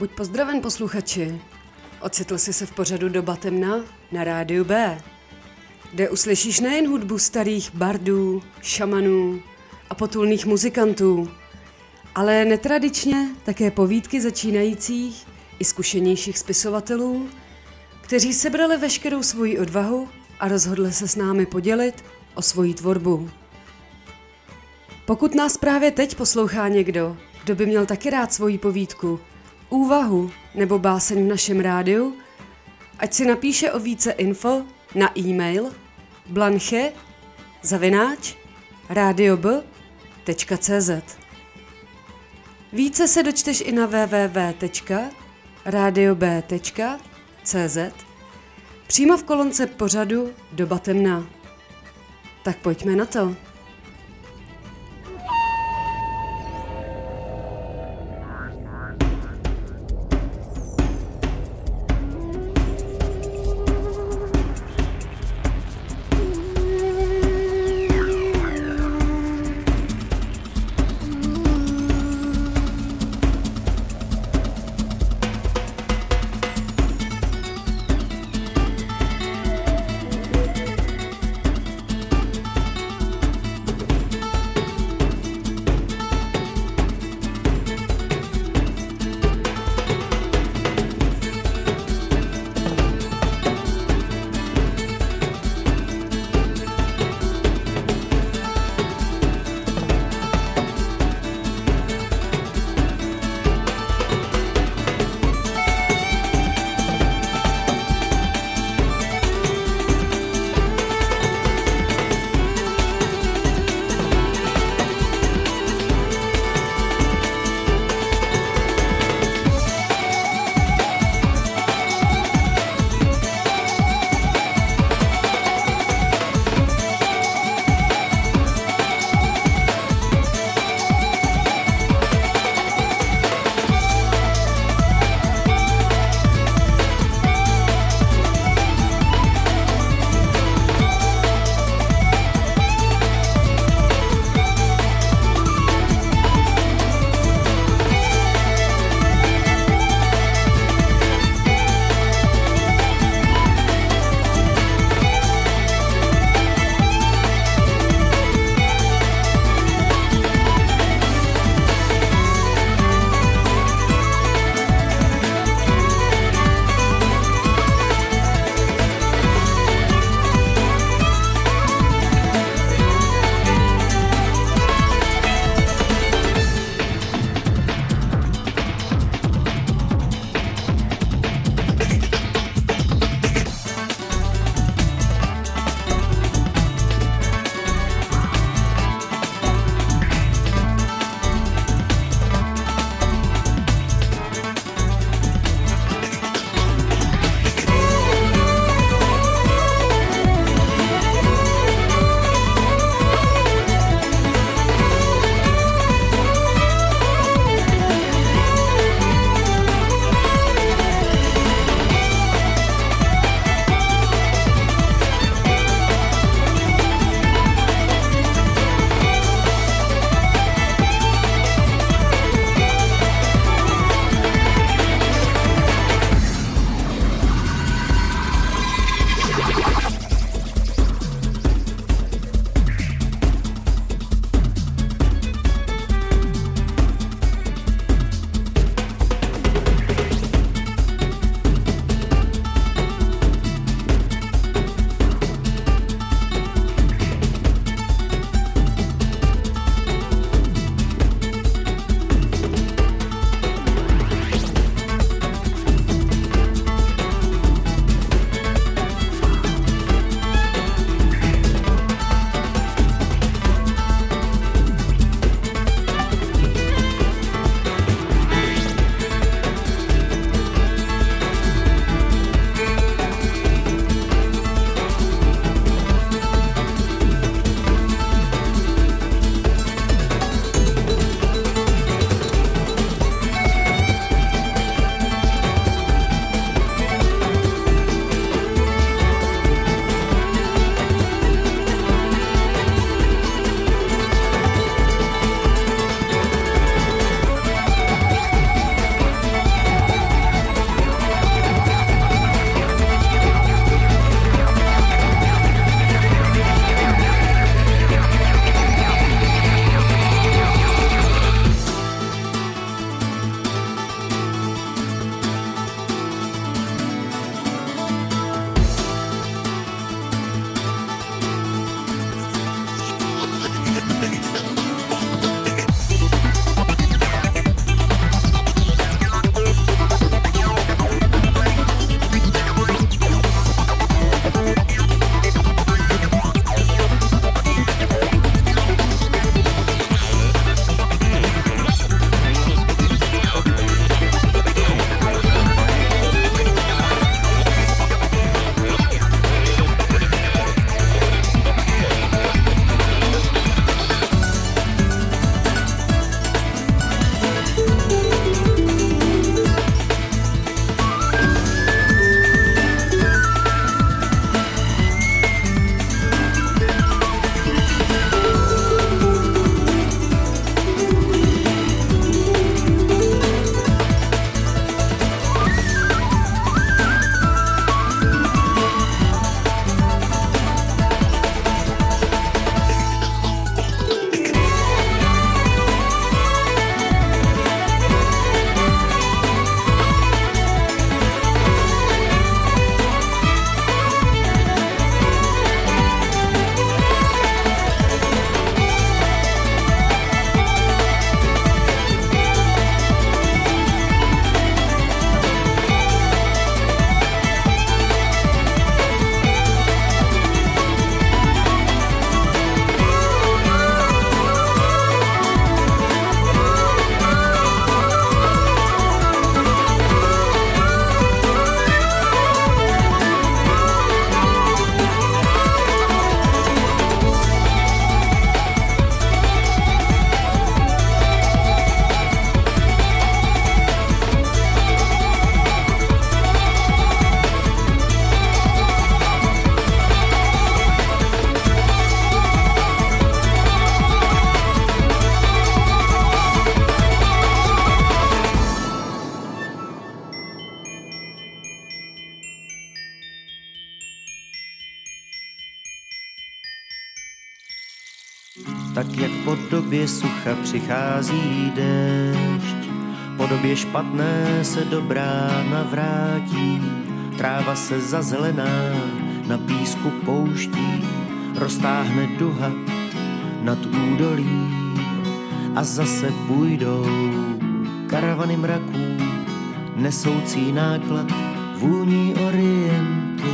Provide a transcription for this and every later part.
Buď pozdraven posluchači. Ocitl jsi se v pořadu Doba temna na rádiu B, kde uslyšíš nejen hudbu starých bardů, šamanů a potulných muzikantů, ale netradičně také povídky začínajících i zkušenějších spisovatelů, kteří sebrali veškerou svoji odvahu a rozhodli se s námi podělit o svoji tvorbu. Pokud nás právě teď poslouchá někdo, kdo by měl taky rád svoji povídku, úvahu nebo báseň v našem rádiu, ať si napíše o více info na e-mail blanche zavináč radiob.cz Více se dočteš i na www.radiob.cz přímo v kolonce pořadu Doba temna. Tak pojďme na to. Sucha přichází déšť, po době špatné se dobrá navrátí, tráva se zazelená na písku pouští, roztáhne duha nad údolí a zase půjdou karavany mraků, nesoucí náklad vůní orientu.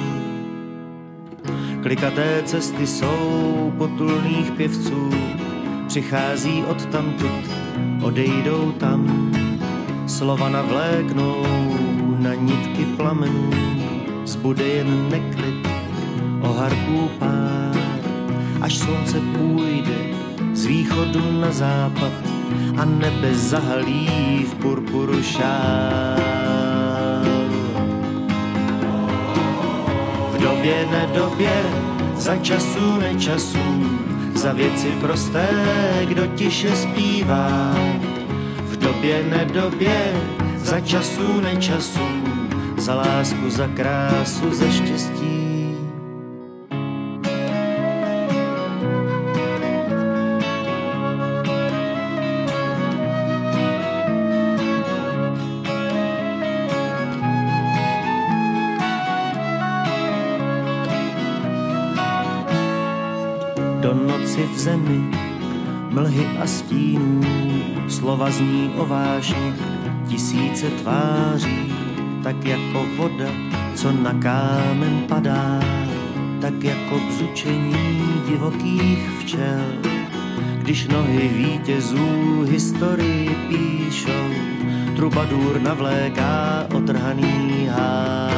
Klikaté cesty jsou potulných pěvců, přichází od tamtud, odejdou tam, slova navléknou na nitky plamenů, zbude jen neklid, oharků pár, až slunce půjde z východu na západ a nebe zahalí v purpuru šál. V době nedobě, za času nečasu, za věci prosté, kdo tiše zpívá. V době nedobě, za času nečasu, za lásku, za krásu, za štěstí. Zemi, mlhy a stínů, slova zní o vážně, tisíce tváří, tak jako voda, co na kámen padá, tak jako bzučení divokých včel. Když nohy vítězů historii píšou, trubadur navléká otrhaný ház.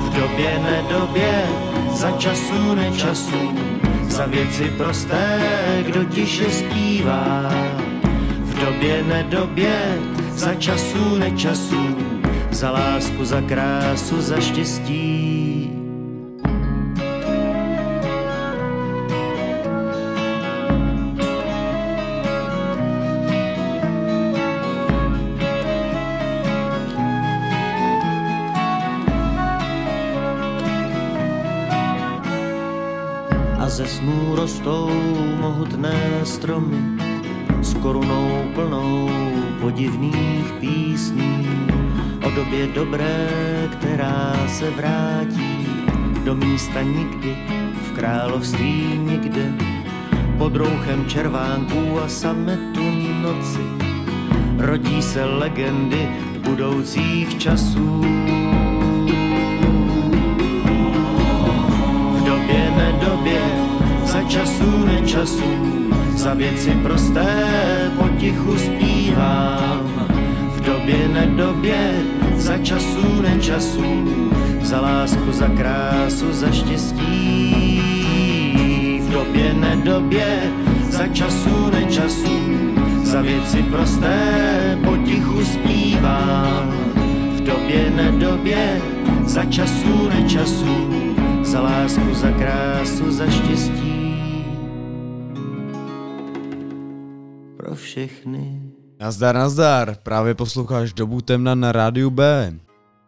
V době nedobě, za času nečasu, za věci prosté, kdo tiše zpívá. V době nedobě, za času nečasu, za lásku, za krásu, za štěstí. Stromy s korunou plnou podivných písní o době dobré, která se vrátí do místa nikdy, v království nikde, pod rouchem červánků a sametu noci rodí se legendy budoucích časů. v době nedobě, za času nečasu, za věci prosté potichu zpívám. V době nedobě, za času nečasu, za lásku, za krásu, za štěstí. V době nedobě, za času nečasu, za věci prosté potichu zpívám. V době nedobě, za času nečasu, za lásku, za krásu, za štěstí. Všechny. Nazdar, nazdar, právě posloucháš Dobu temna na rádiu B.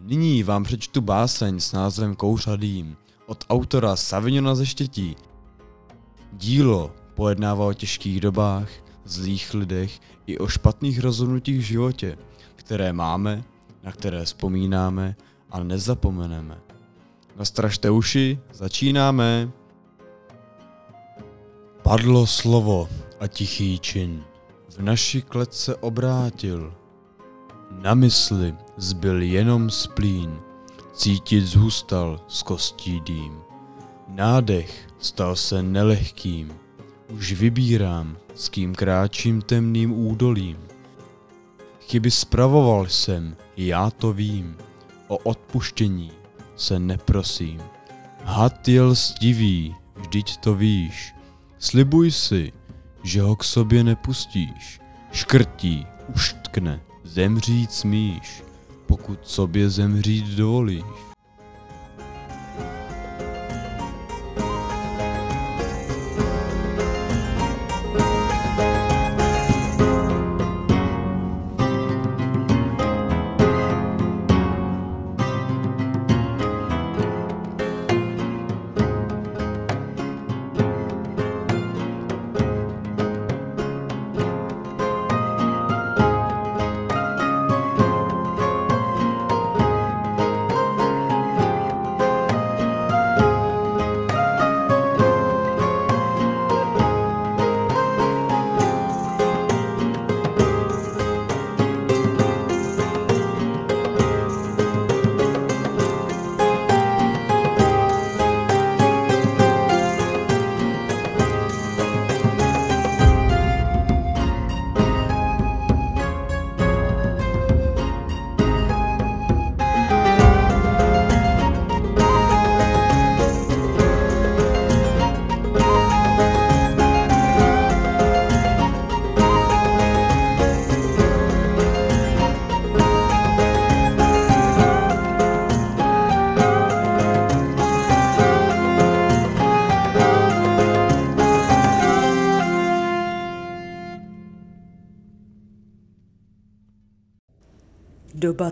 Nyní vám přečtu báseň s názvem Kouřadým od autora Savignona ze Štětí. Dílo pojednává o těžkých dobách, zlých lidech i o špatných rozhodnutích v životě, které máme, na které vzpomínáme a nezapomeneme. Nastražte uši, začínáme. Padlo slovo a tichý čin v naši klec se obrátil. Na mysli zbyl jenom splín, cítit zhustal z kostí dým. Nádech stal se nelehkým, už vybírám, s kým kráčím temným údolím. Chyby spravoval jsem, já to vím, o odpuštění se neprosím. Had je lstivý, vždyť to víš, slibuj si, že ho k sobě nepustíš. Škrtí, uštkne, zemřít smíš, pokud sobě zemřít dovolíš.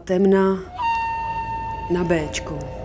Temna na Bčku.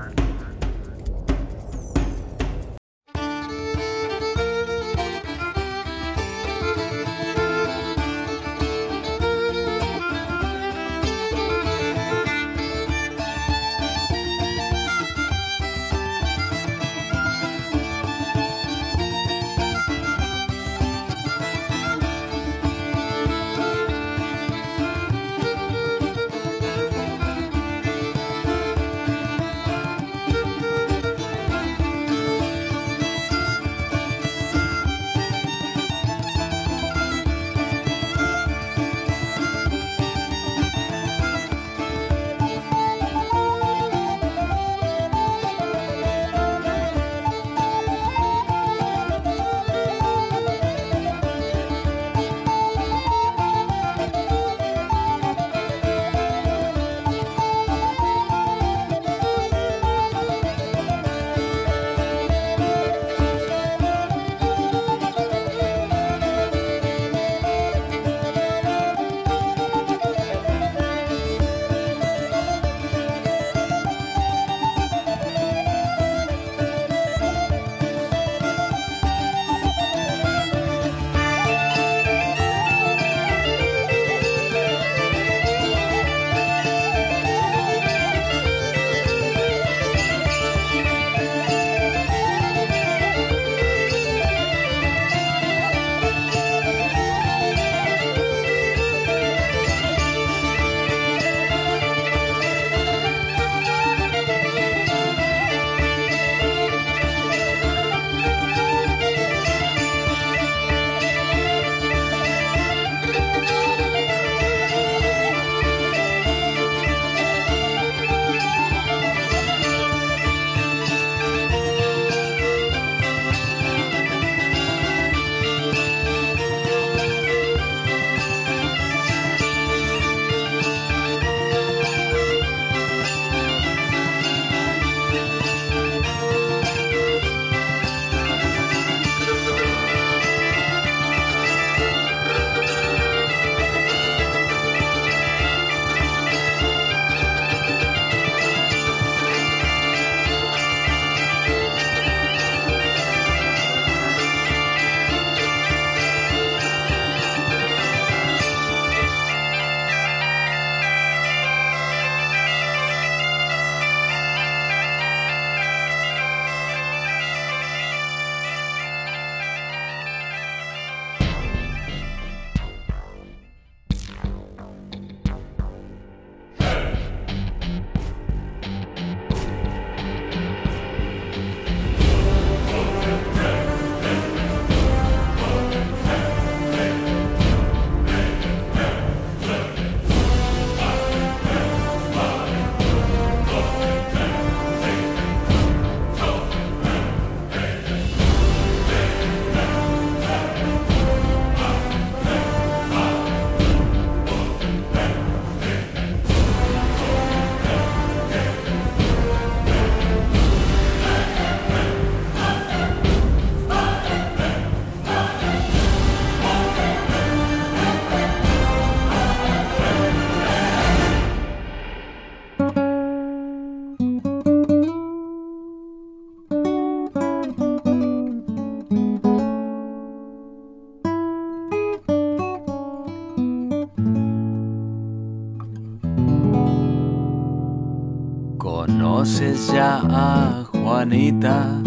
Conoces ya a Juanita,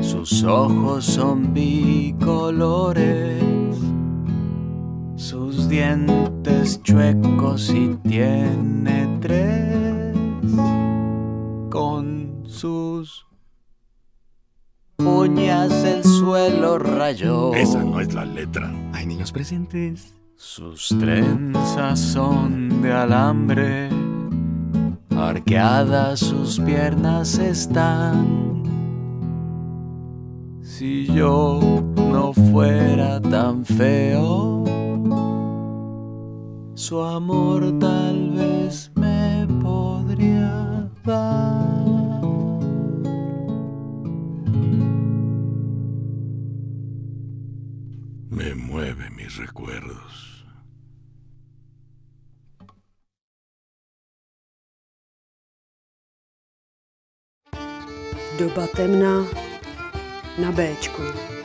sus ojos son bicolores, sus dientes chuecos y tiene tres, con sus uñas el suelo rayó. Esa no es la letra. Hay niños presentes. Sus trenzas son de alambre, arqueadas sus piernas están. Si yo no fuera tan feo, su amor tal vez me podría dar. Me mueve mis recuerdos. Doba temna na Bčku.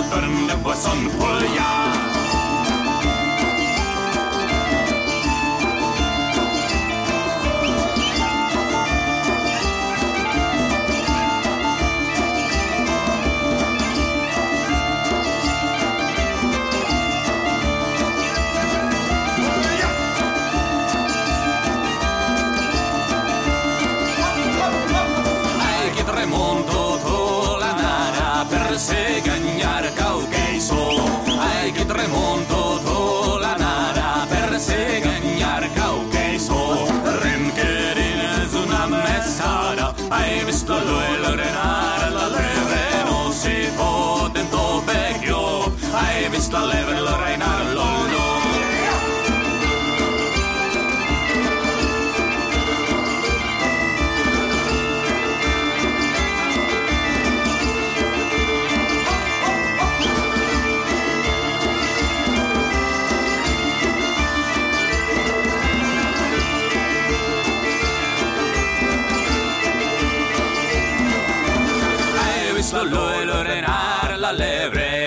le bonne boisson pour le sta lever la reina London. Lo e la levre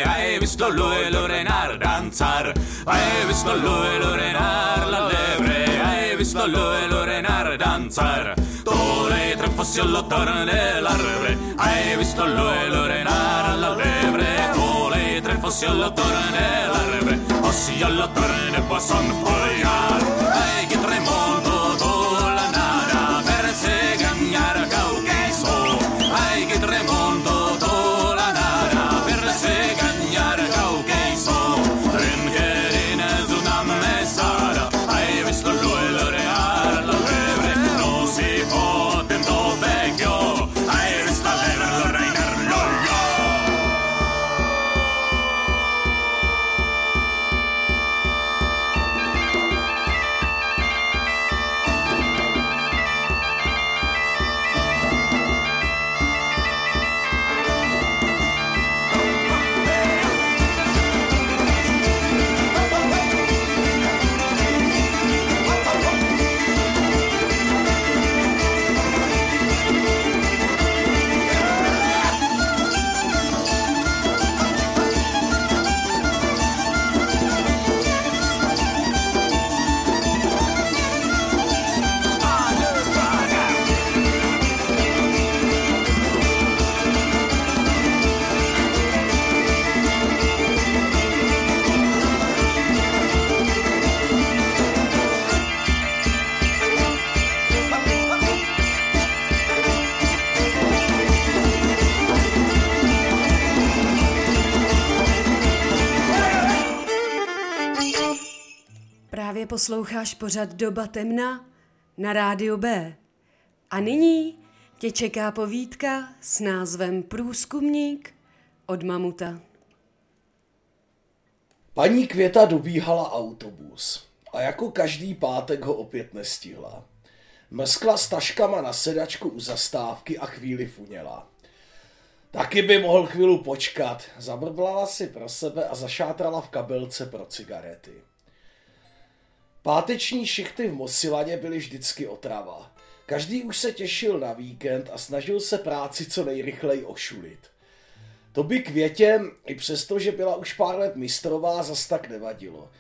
visst lo lui Lorenar danzar? Hai visto lo lui Lorenar la lebre. Hai visto lo lui Lorenar danzar? Dove trefossi lo torne la lebre. Hai visto lo lui Lorenar la lebre. Dove trefossi lo torne la lebre. Ossi lo torne poson fogliar. Hai Právě posloucháš pořad Doba temna na rádiu B. A nyní tě čeká povídka s názvem Průzkumník od Mamuta. Paní Květa dobíhala autobus a jako každý pátek ho opět nestihla. Mrskla s taškama na sedačku u zastávky a chvíli funěla. Taky by mohl chvíli počkat, zabrblala si pro sebe a zašátrala v kabelce pro cigarety. Páteční šichty v Mosilaně byly vždycky otrava. Každý už se těšil na víkend a snažil se práci co nejrychleji ošulit. To by květě, i přesto, že byla už pár let mistrová, zas tak nevadilo.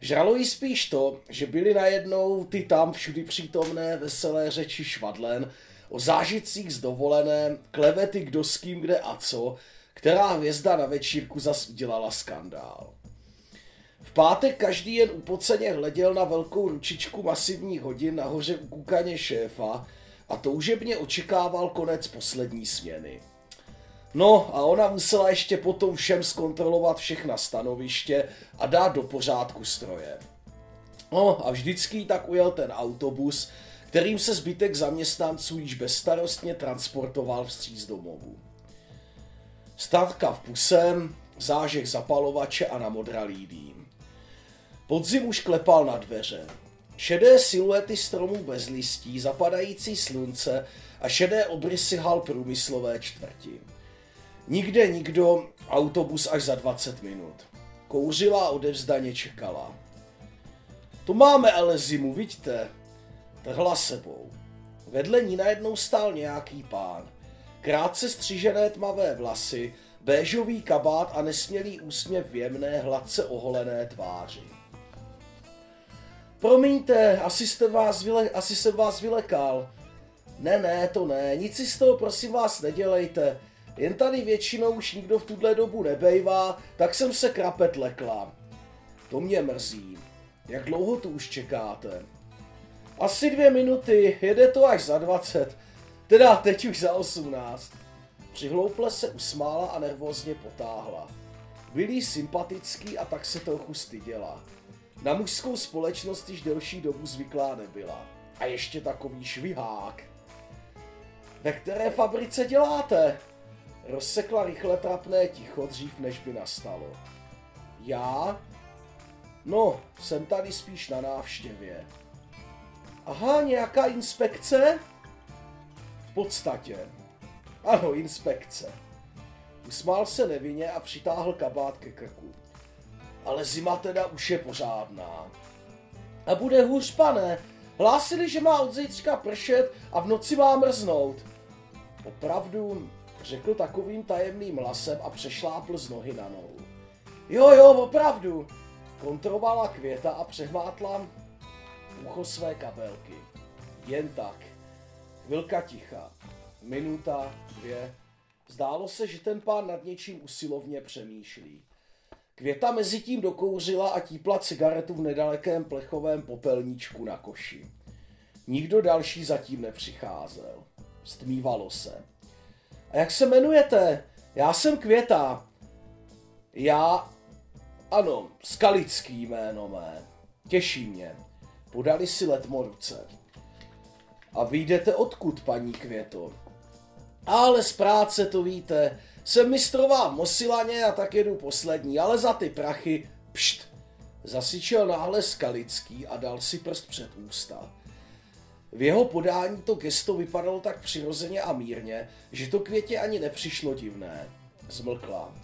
Žralo jí spíš to, že byly najednou ty tam všudy přítomné veselé řeči švadlen o zážitcích z dovolené, klevety kdo s kým kde a co, která hvězda na večírku zas udělala skandál. Pátek každý jen upoceně hleděl na velkou ručičku masivních hodin nahoře u kukaně šéfa a toužebně očekával konec poslední směny. No a ona musela ještě potom všem zkontrolovat všechna stanoviště a dát do pořádku stroje. No a vždycky tak ujel ten autobus, kterým se zbytek zaměstnanců již bezstarostně transportoval vstříc domovu. Stavka v puse, zážeh zapalovače a namodralý dým. Podzim už klepal na dveře. Šedé siluety stromů bez listí, zapadající slunce a šedé obrysy hal průmyslové čtvrti. Nikde nikdo, autobus až za 20 minut. Kouřila a odevzdaně čekala. To máme ale zimu, vidíte? Trhla sebou. Vedle ní najednou stál nějaký pán. Krátce střížené tmavé vlasy, béžový kabát a nesmělý úsměv v jemné, hladce oholené tváři. Promiňte, asi, jste vás vyle, asi jsem vás vylekal. Ne, ne, to ne, nic si z toho prosím vás nedělejte. Jen tady většinou už nikdo v tuhle dobu nebejvá, tak jsem se krapet lekla. To mě mrzí. Jak dlouho tu už čekáte? Asi dvě minuty, jede to až za 20. Teda teď už za 18. Přihlouple se usmála a nervózně potáhla. Byl jí sympatický a tak se trochu styděla. Na mužskou společnost již delší dobu zvyklá nebyla. A ještě takový švihák. ve které fabrice děláte? Rozsekla rychle trapné ticho dřív, než by nastalo. Já? No, jsem tady spíš na návštěvě. Aha, nějaká inspekce? V podstatě. Ano, inspekce. Usmál se nevinně a přitáhl kabát ke krku. Ale zima teda už je pořádná. A bude hůř, pane. Hlásili, že má od zítřka pršet a v noci má mrznout. Opravdu, řekl takovým tajemným hlasem a přešlápl z nohy na nohu. Jo, jo, opravdu. Kontrolovala květa a přehmátla ucho své kabelky. Jen tak. Chvilka ticha. Minuta, dvě. Zdálo se, že ten pán nad něčím usilovně přemýšlí. Květa mezi tím dokouřila a típla cigaretu v nedalekém plechovém popelníčku na koši. Nikdo další zatím nepřicházel. Stmívalo se. A jak se jmenujete? Já jsem Květa. Já... Ano, Skalický jméno mé. Těší mě. Podali si letmo ruce. A vyjdete odkud, paní Květo? Ale z práce to víte. Jsem mistrová Mosilaně a tak jedu poslední, ale za ty prachy, pšt. Zasyčel náhle Skalický a dal si prst před ústa. V jeho podání to gesto vypadalo tak přirozeně a mírně, že to květě ani nepřišlo divné. Zmlkla.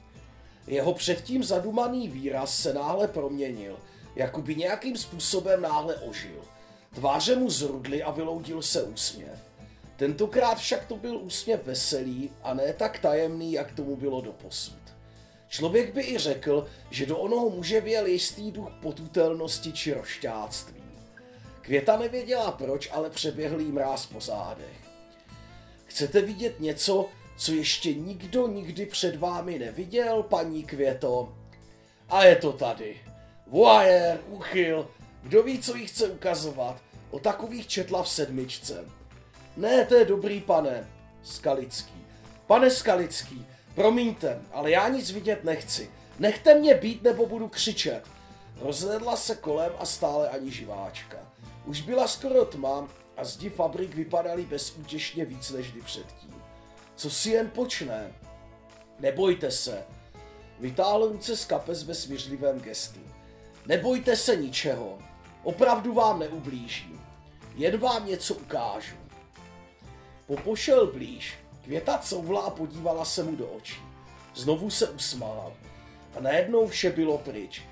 Jeho předtím zadumaný výraz se náhle proměnil, jako by nějakým způsobem náhle ožil. Tváře mu zrudly a vyloudil se úsměv. Tentokrát však to byl úsměv veselý a ne tak tajemný, jak tomu bylo doposud. Člověk by i řekl, že do onoho muže věl jistý duch potutelnosti či rošťáctví. Květa nevěděla proč, ale přeběhl jí mráz po zádech. Chcete vidět něco, co ještě nikdo nikdy před vámi neviděl, paní Květo? A je to tady. Voyeur, uchyl, kdo ví, co jí chce ukazovat. O takových četla v sedmičce. Ne, to je dobrý, pane. Skalický. Pane Skalický, promiňte, ale já nic vidět nechci. Nechte mě být, nebo budu křičet. Rozhledla se kolem a stále ani živáčka. Už byla skoro tma a zdi fabrik vypadaly bezútěšně víc než kdy předtím. Co si jen počne? Nebojte se. Vytáhl ruce z kapes ve smířlivém gestu. Nebojte se ničeho. Opravdu vám neublížím. Jen vám něco ukážu. Popošel blíž. Květa couvla a podívala se mu do očí. Znovu se usmál. A najednou vše bylo pryč.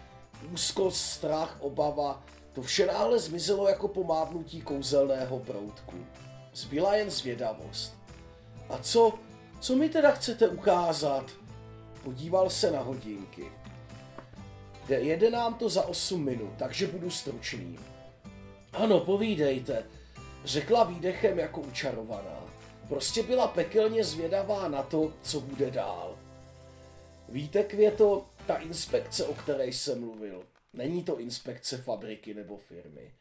Úzkost, strach, obava, to vše náhle zmizelo jako po mávnutí kouzelného proutku. Zbyla jen zvědavost. A co, co mi teda chcete ukázat? Podíval se na hodinky. Jede nám to za 8 minut, takže budu stručný. Ano, povídejte, řekla výdechem jako učarovaná. Prostě byla pekelně zvědavá na to, co bude dál. Víte, Květo, ta inspekce, o které jsem mluvil, není to inspekce fabriky nebo firmy.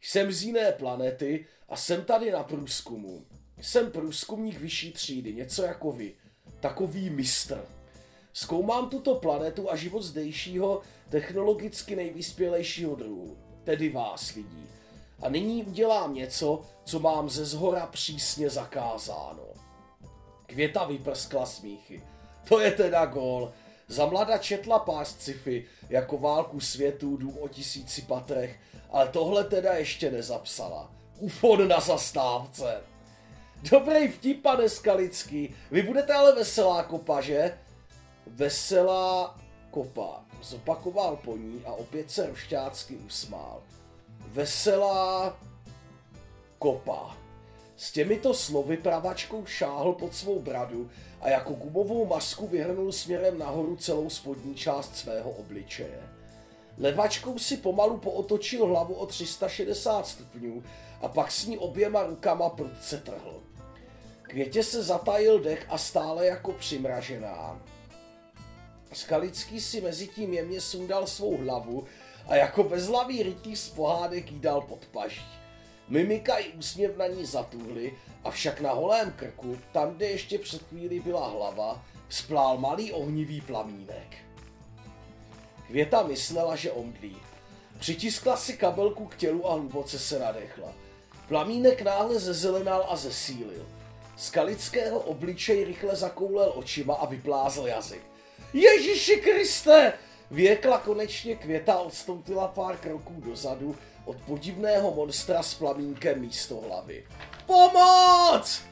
Jsem z jiné planety a jsem tady na průzkumu. Jsem průzkumník vyšší třídy, něco jako vy. Takový mistr. Zkoumám tuto planetu a život zdejšího technologicky nejvyspělejšího druhu, tedy vás lidí. A nyní udělám něco, co mám ze zhora přísně zakázáno. Květa vyprskla smíchy. To je teda gól. Za mlada četla pár sci-fi, jako válku světů, dům o tisíci patrech, ale tohle teda ještě nezapsala. Ufon na zastávce. Dobrý vtip, pane Skalický. Vy budete ale veselá kopa, že? Veselá kopa. Zopakoval po ní a opět se rošťácky usmál. Veselá kopa. S těmito slovy pravačkou šáhl pod svou bradu a jako gumovou masku vyhrnul směrem nahoru celou spodní část svého obličeje. Levačkou si pomalu pootočil hlavu o 360 stupňů a pak s ní oběma rukama prudce trhl. Květě se zatajil dech a stále jako přimražená. Skalický si mezi tím jemně sundal svou hlavu a jako bezhlavý rytíř z pohádek jí dal pod paží. Mimika i úsměv na ní zatuhly, avšak na holém krku, tam, kde ještě před chvíli byla hlava, splál malý ohnivý plamínek. Květa myslela, že omdlí. Přitiskla si kabelku k tělu a hluboce se nadechla. Plamínek náhle zezelenal a zesílil. Skalického obličej rychle zakoulel očima a vyplázl jazyk. Ježíši Kriste! Věkla konečně květa odstoupila pár kroků dozadu od podivného monstra s plamínkem místo hlavy. Pomoc!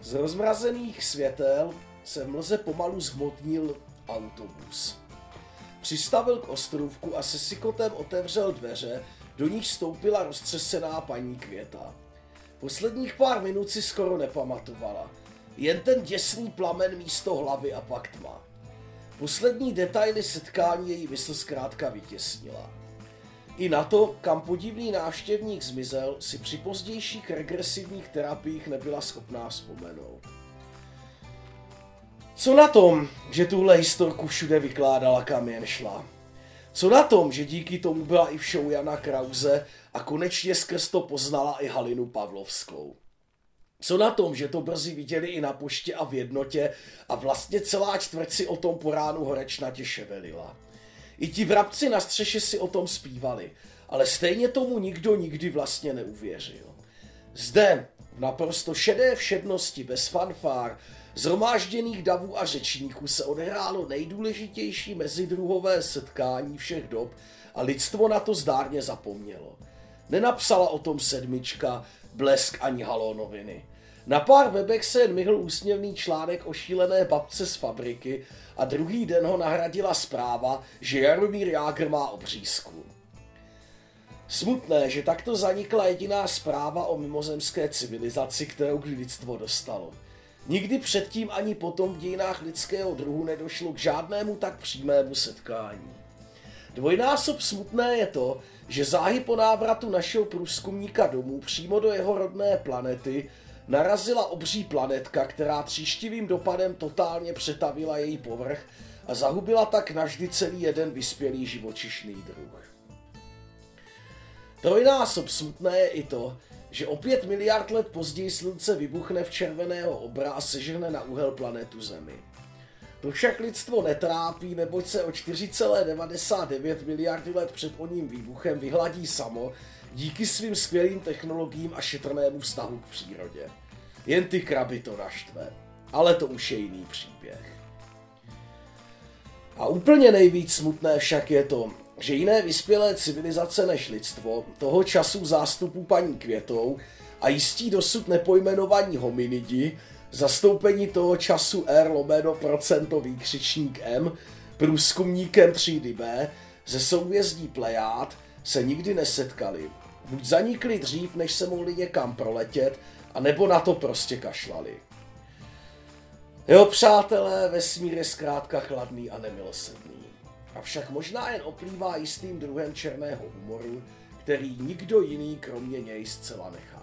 Z rozmrazených světel se v mlze pomalu zhmotnil autobus. Přistavil k ostrůvku a se sikotem otevřel dveře, do nich vstoupila roztřesená paní Květa. Posledních pár minut si skoro nepamatovala. Jen ten děsný plamen místo hlavy a pak tma. Poslední detaily setkání její mysl zkrátka vytěsnila. I na to, kam podivný návštěvník zmizel, si při pozdějších regresivních terapiích nebyla schopná vzpomenout. Co na tom, že tuhle historku všude vykládala, kam jen šla? Co na tom, že díky tomu byla i v show Jana Krause a konečně skrz to poznala i Halinu Pavlovskou? Co na tom, že to brzy viděli i na poště a v jednotě a vlastně celá čtvrť si o tom po ránu horečnatě ševelila? I ti vrabci na střeše si o tom zpívali, ale stejně tomu nikdo nikdy vlastně neuvěřil. Zde, v naprosto šedé všednosti, bez fanfár, zhromážděných davů a řečníků se odehrálo nejdůležitější mezidruhové setkání všech dob a lidstvo na to zdárně zapomnělo. Nenapsala o tom sedmička, blesk ani halo noviny. Na pár webech se jen myhl úsměvný článek o šílené babce z fabriky a druhý den ho nahradila zpráva, že Jaromír Jágr má obřízku. Smutné, že takto zanikla jediná zpráva o mimozemské civilizaci, kterou kdy lidstvo dostalo. Nikdy předtím ani potom v dějinách lidského druhu nedošlo k žádnému tak přímému setkání. Dvojnásob smutné je to, že záhy po návratu našeho průzkumníka domů přímo do jeho rodné planety narazila obří planetka, která tříštivým dopadem totálně přetavila její povrch a zahubila tak navždy celý jeden vyspělý živočišný druh. Trojnásob smutné je i to, že o pět miliard let později slunce vybuchne v červeného obra a sežene na úhel planetu Zemi. To však lidstvo netrápí, neboť se o 4,99 miliardy let před oním výbuchem vyhladí samo díky svým skvělým technologiím a šetrnému vztahu k přírodě. Jen ty kraby to naštve. Ale to už je jiný příběh. A úplně nejvíc smutné však je to, že jiné vyspělé civilizace než lidstvo, toho času zástupu paní Květou a jistí dosud nepojmenovaní hominidi, zastoupení toho času R lomeno procentový křičník M, průzkumníkem třídy B, ze souvězdí Plejád, se nikdy nesetkali. Buď zanikli dřív, než se mohli někam proletět, a nebo na to prostě kašlali. Jo, přátelé, vesmír je zkrátka chladný a nemilosrdný. Avšak možná jen oplývá jistým druhem černého humoru, který nikdo jiný kromě něj zcela nechápe.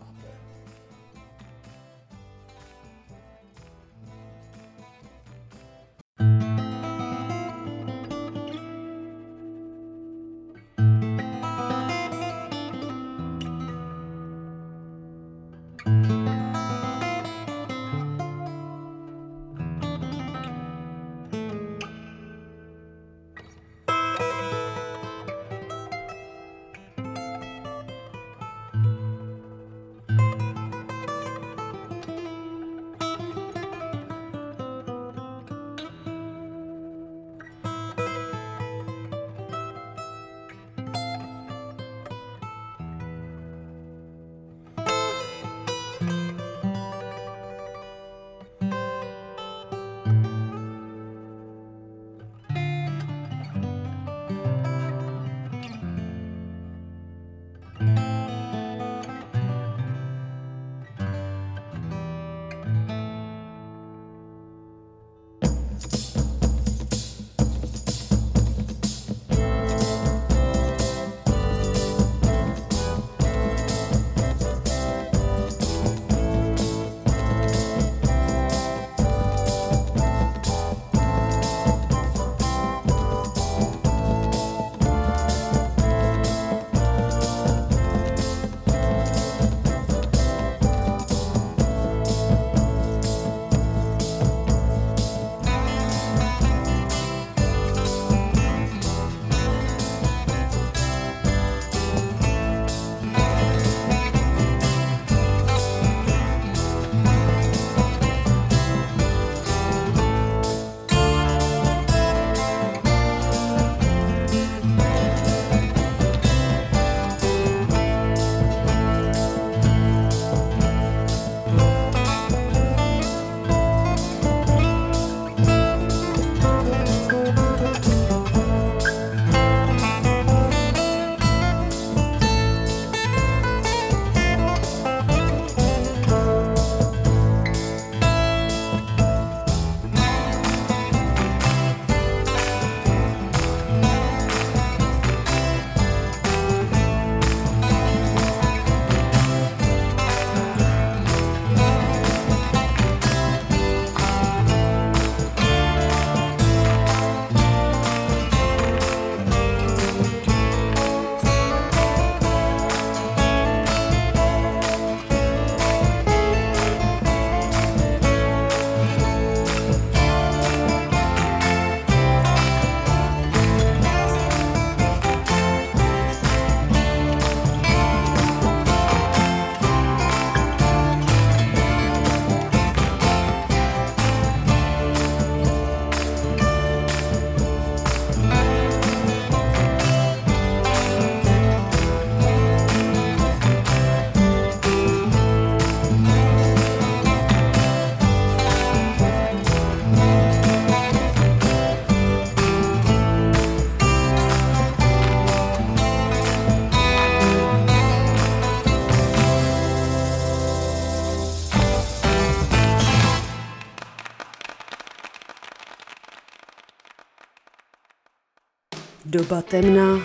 Doba temna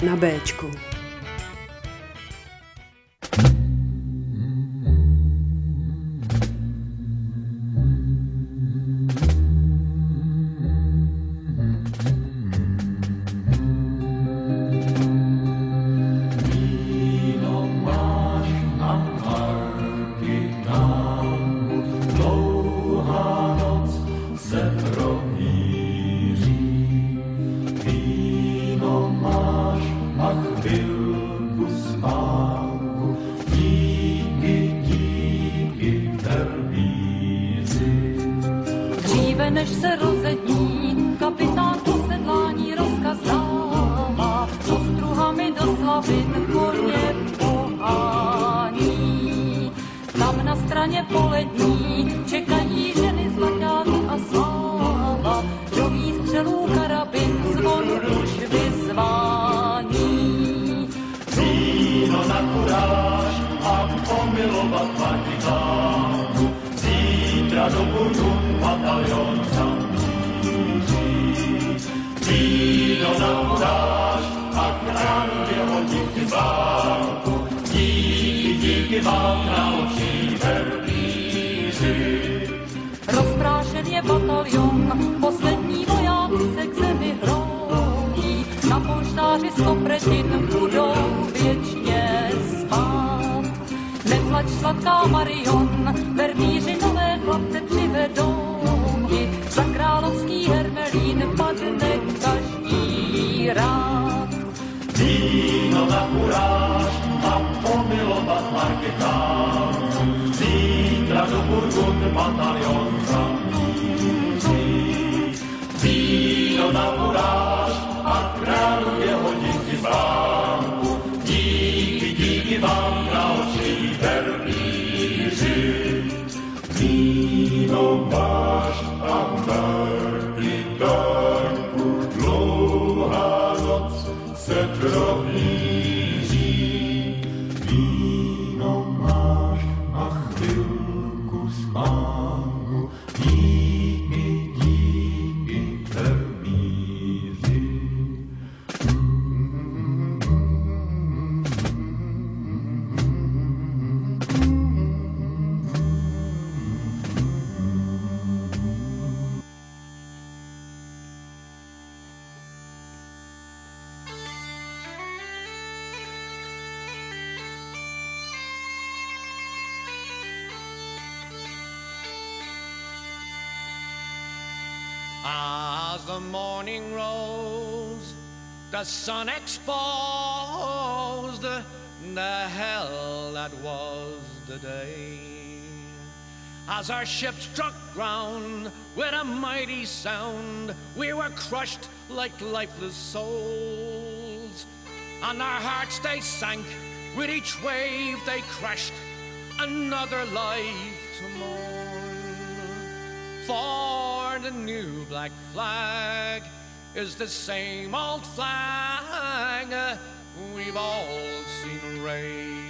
na Bčku. As our ship struck ground with a mighty sound, we were crushed like lifeless souls. And our hearts they sank with each wave they crashed, another life to mourn. For the new black flag is the same old flag we've all seen raised.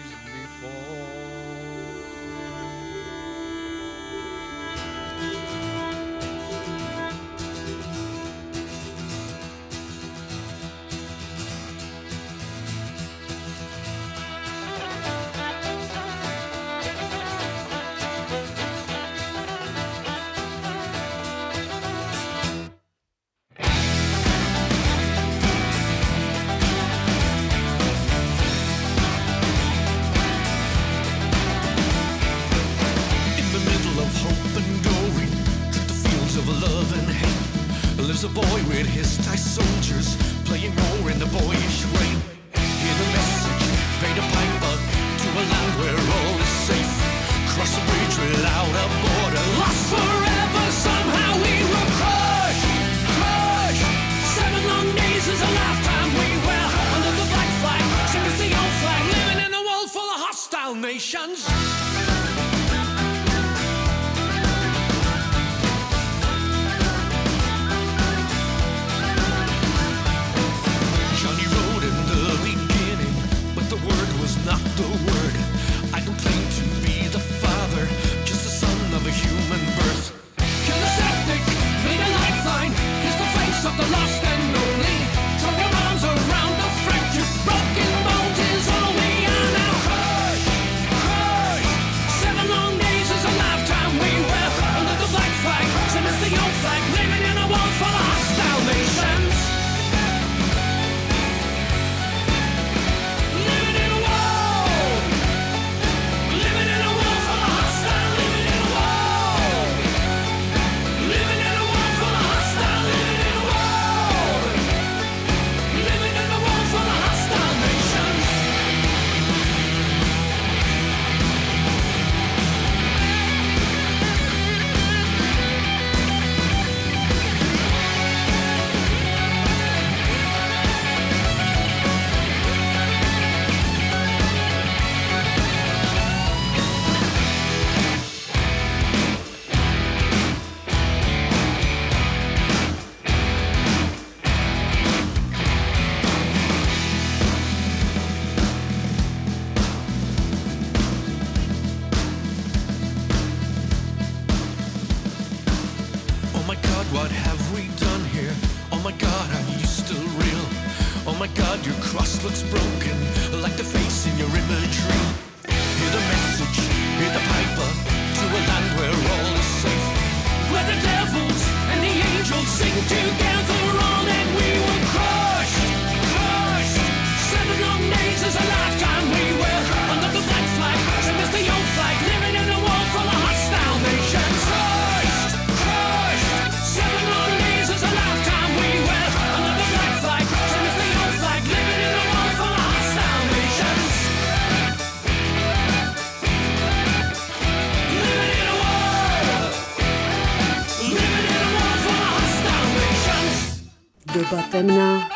Doba temna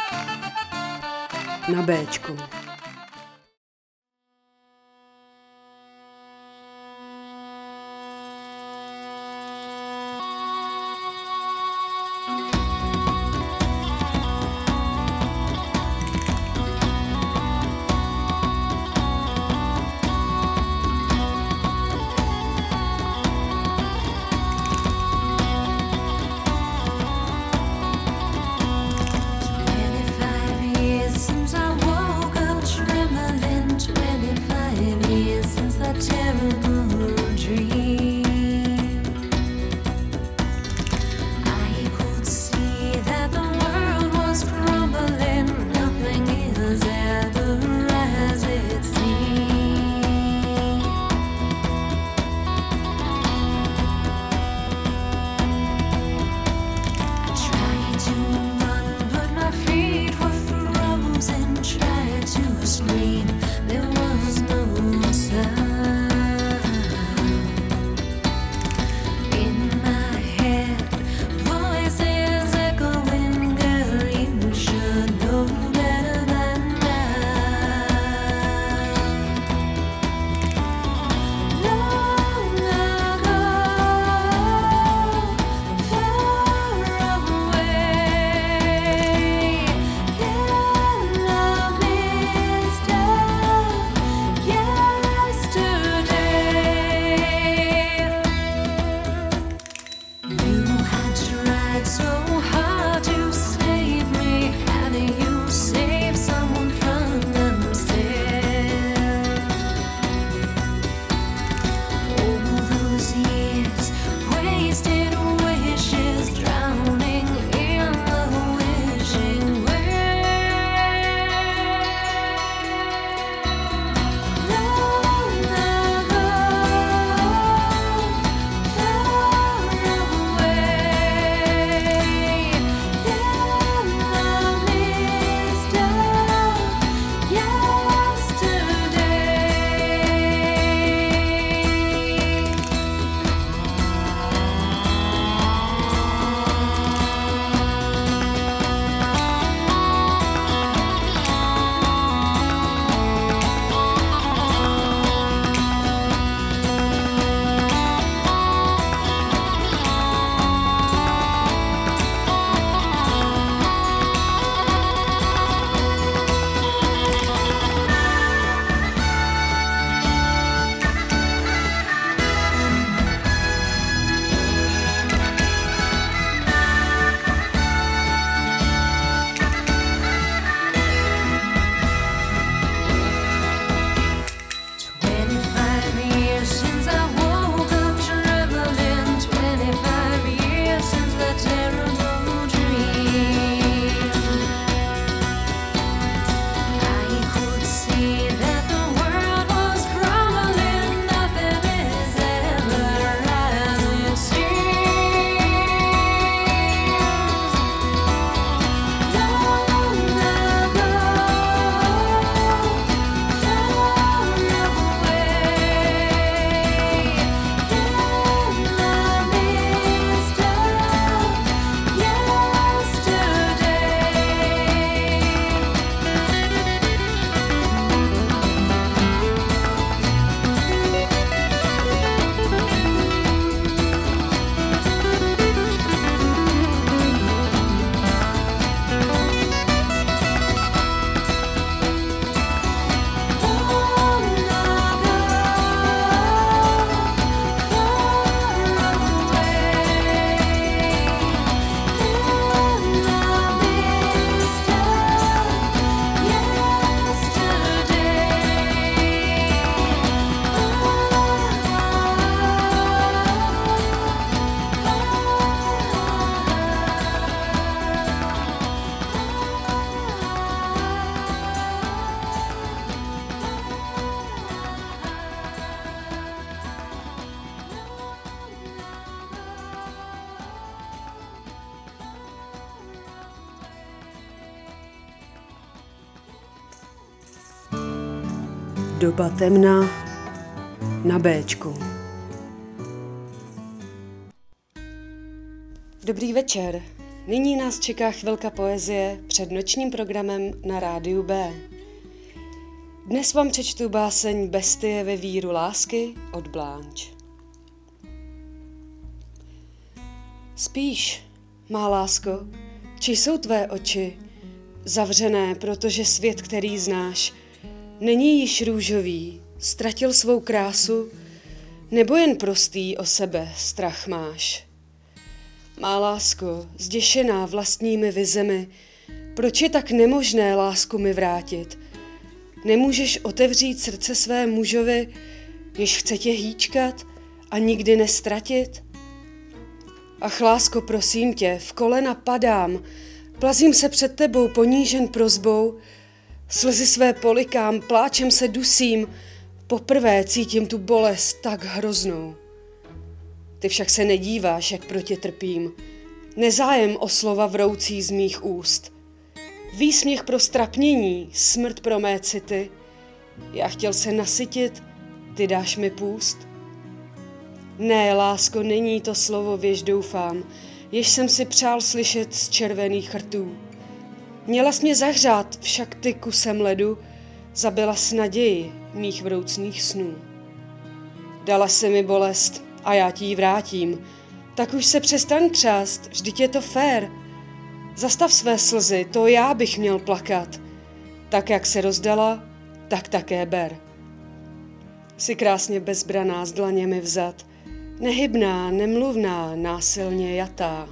na Bčku. Doba temna na Bčku. Dobrý večer. Nyní nás čeká chvilka poezie před nočním programem na rádiu B. Dnes vám přečtu báseň Bestie ve víru lásky od Blanche. Spíš, má lásko, či jsou tvé oči zavřené, protože svět, který znáš, není již růžový, ztratil svou krásu, nebo jen prostý o sebe strach máš. Má lásko, zděšená vlastními vizemi, proč je tak nemožné lásku mi vrátit? Nemůžeš otevřít srdce své mužovi, jež chce tě hýčkat a nikdy nestratit? Ach, lásko, prosím tě, v kolena padám, plazím se před tebou ponížen prozbou, slzy své polikám, pláčem se dusím, poprvé cítím tu bolest tak hroznou. Ty však se nedíváš, jak proti trpím. Nezájem o slova vroucí z mých úst. Výsměch pro strapnění, smrt pro mé city. Já chtěl se nasytit, ty dáš mi půst. Ne, lásko, není to slovo, věž doufám, jež jsem si přál slyšet z červených chrtů. Měla jsi mě zahřát, však ty kusem ledu zabila s naději mých vroucných snů. Dala se mi bolest a já ti ji vrátím. Tak už se přestaň třást, vždyť je to fér. Zastav své slzy, to já bych měl plakat. Tak, jak se rozdala, tak také ber. Jsi krásně bezbraná s dlaněmi vzad, nehybná, nemluvná, násilně jatá.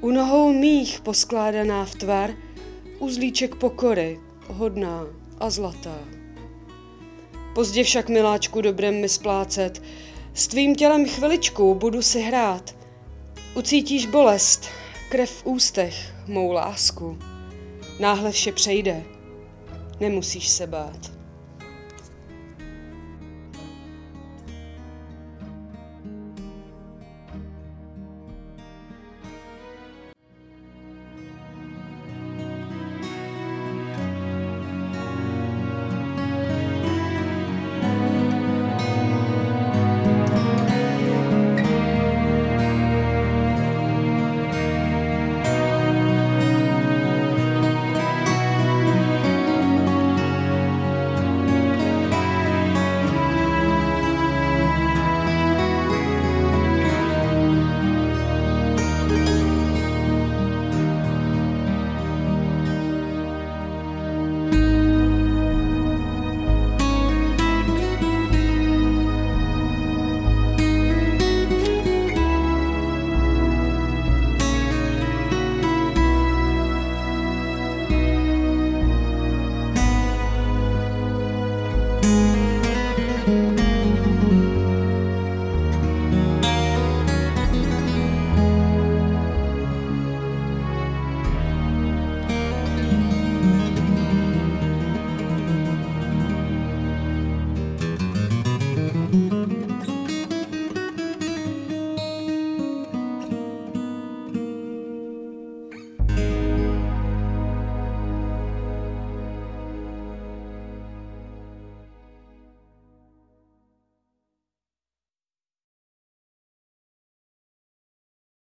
U nohou mých poskládaná v tvar, uzlíček pokory, hodná a zlatá. Pozdě však, miláčku, dobrem mi splácet, s tvým tělem chviličku budu si hrát. Ucítíš bolest, krev v ústech, mou lásku. Náhle vše přejde, nemusíš se bát.